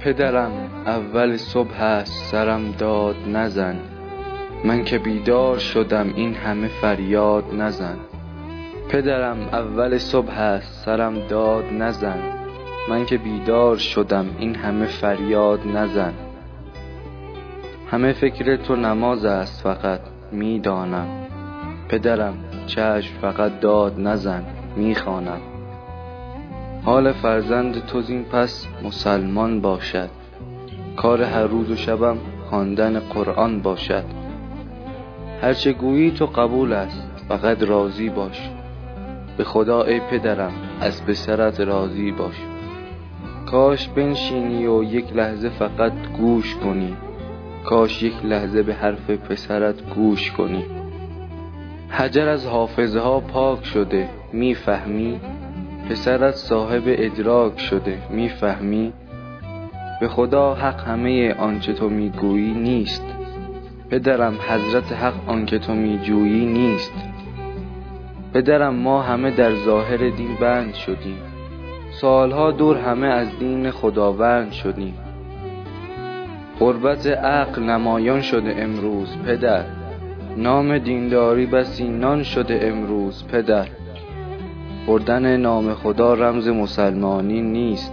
پدرم اول صبح است سرم داد نزن. من که بیدار شدم این همه فریاد نزن. پدرم اول صبح است سرم داد نزن. من که بیدار شدم این همه فریاد نزن. همه فکر تو نماز است فقط می دانم پدرم چشم فقط داد نزن می خوانم حال فرزند تو زین پس مسلمان باشد. کار هر روز و شبم خواندن قرآن باشد. هر چه گویی تو قبول است فقط راضی باش. به خدا ای پدرم از پسرت راضی باش. کاش بنشینی و یک لحظه فقط گوش کنی. کاش یک لحظه به حرف پسرت گوش کنی. حجر از حافظه ها پاک شده می‌فهمی؟ پسرت صاحب ادراک شده می‌فهمی؟ به خدا حق همه آنچه تو می‌گویی نیست. پدرم حضرت حق آنکه تو میجویی نیست. پدرم ما همه در ظاهر دین بند شدیم. سالها دور همه از دین خداوند شدیم. غربت عقل نمایان شده امروز پدر. نام دینداری بسی نان شده امروز پدر. بردن نام خدا رمز مسلمانی نیست.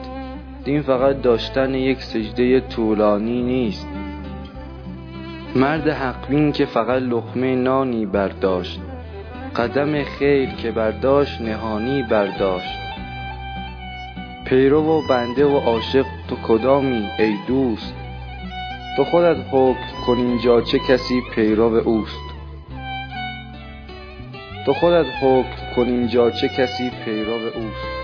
دین فقط داشتن یک سجده طولانی نیست. مرد حق که فقط لقمه نانی برداشت. قدم خیر که برداشت نهانی برداشت. پیرو و بنده و عاشق تو کدامی ای دوست؟ تو خودت حکم کن اینجا چه کسی پیرو اوست. تو خودت حکم کن اینجا چه کسی پیرو اوست.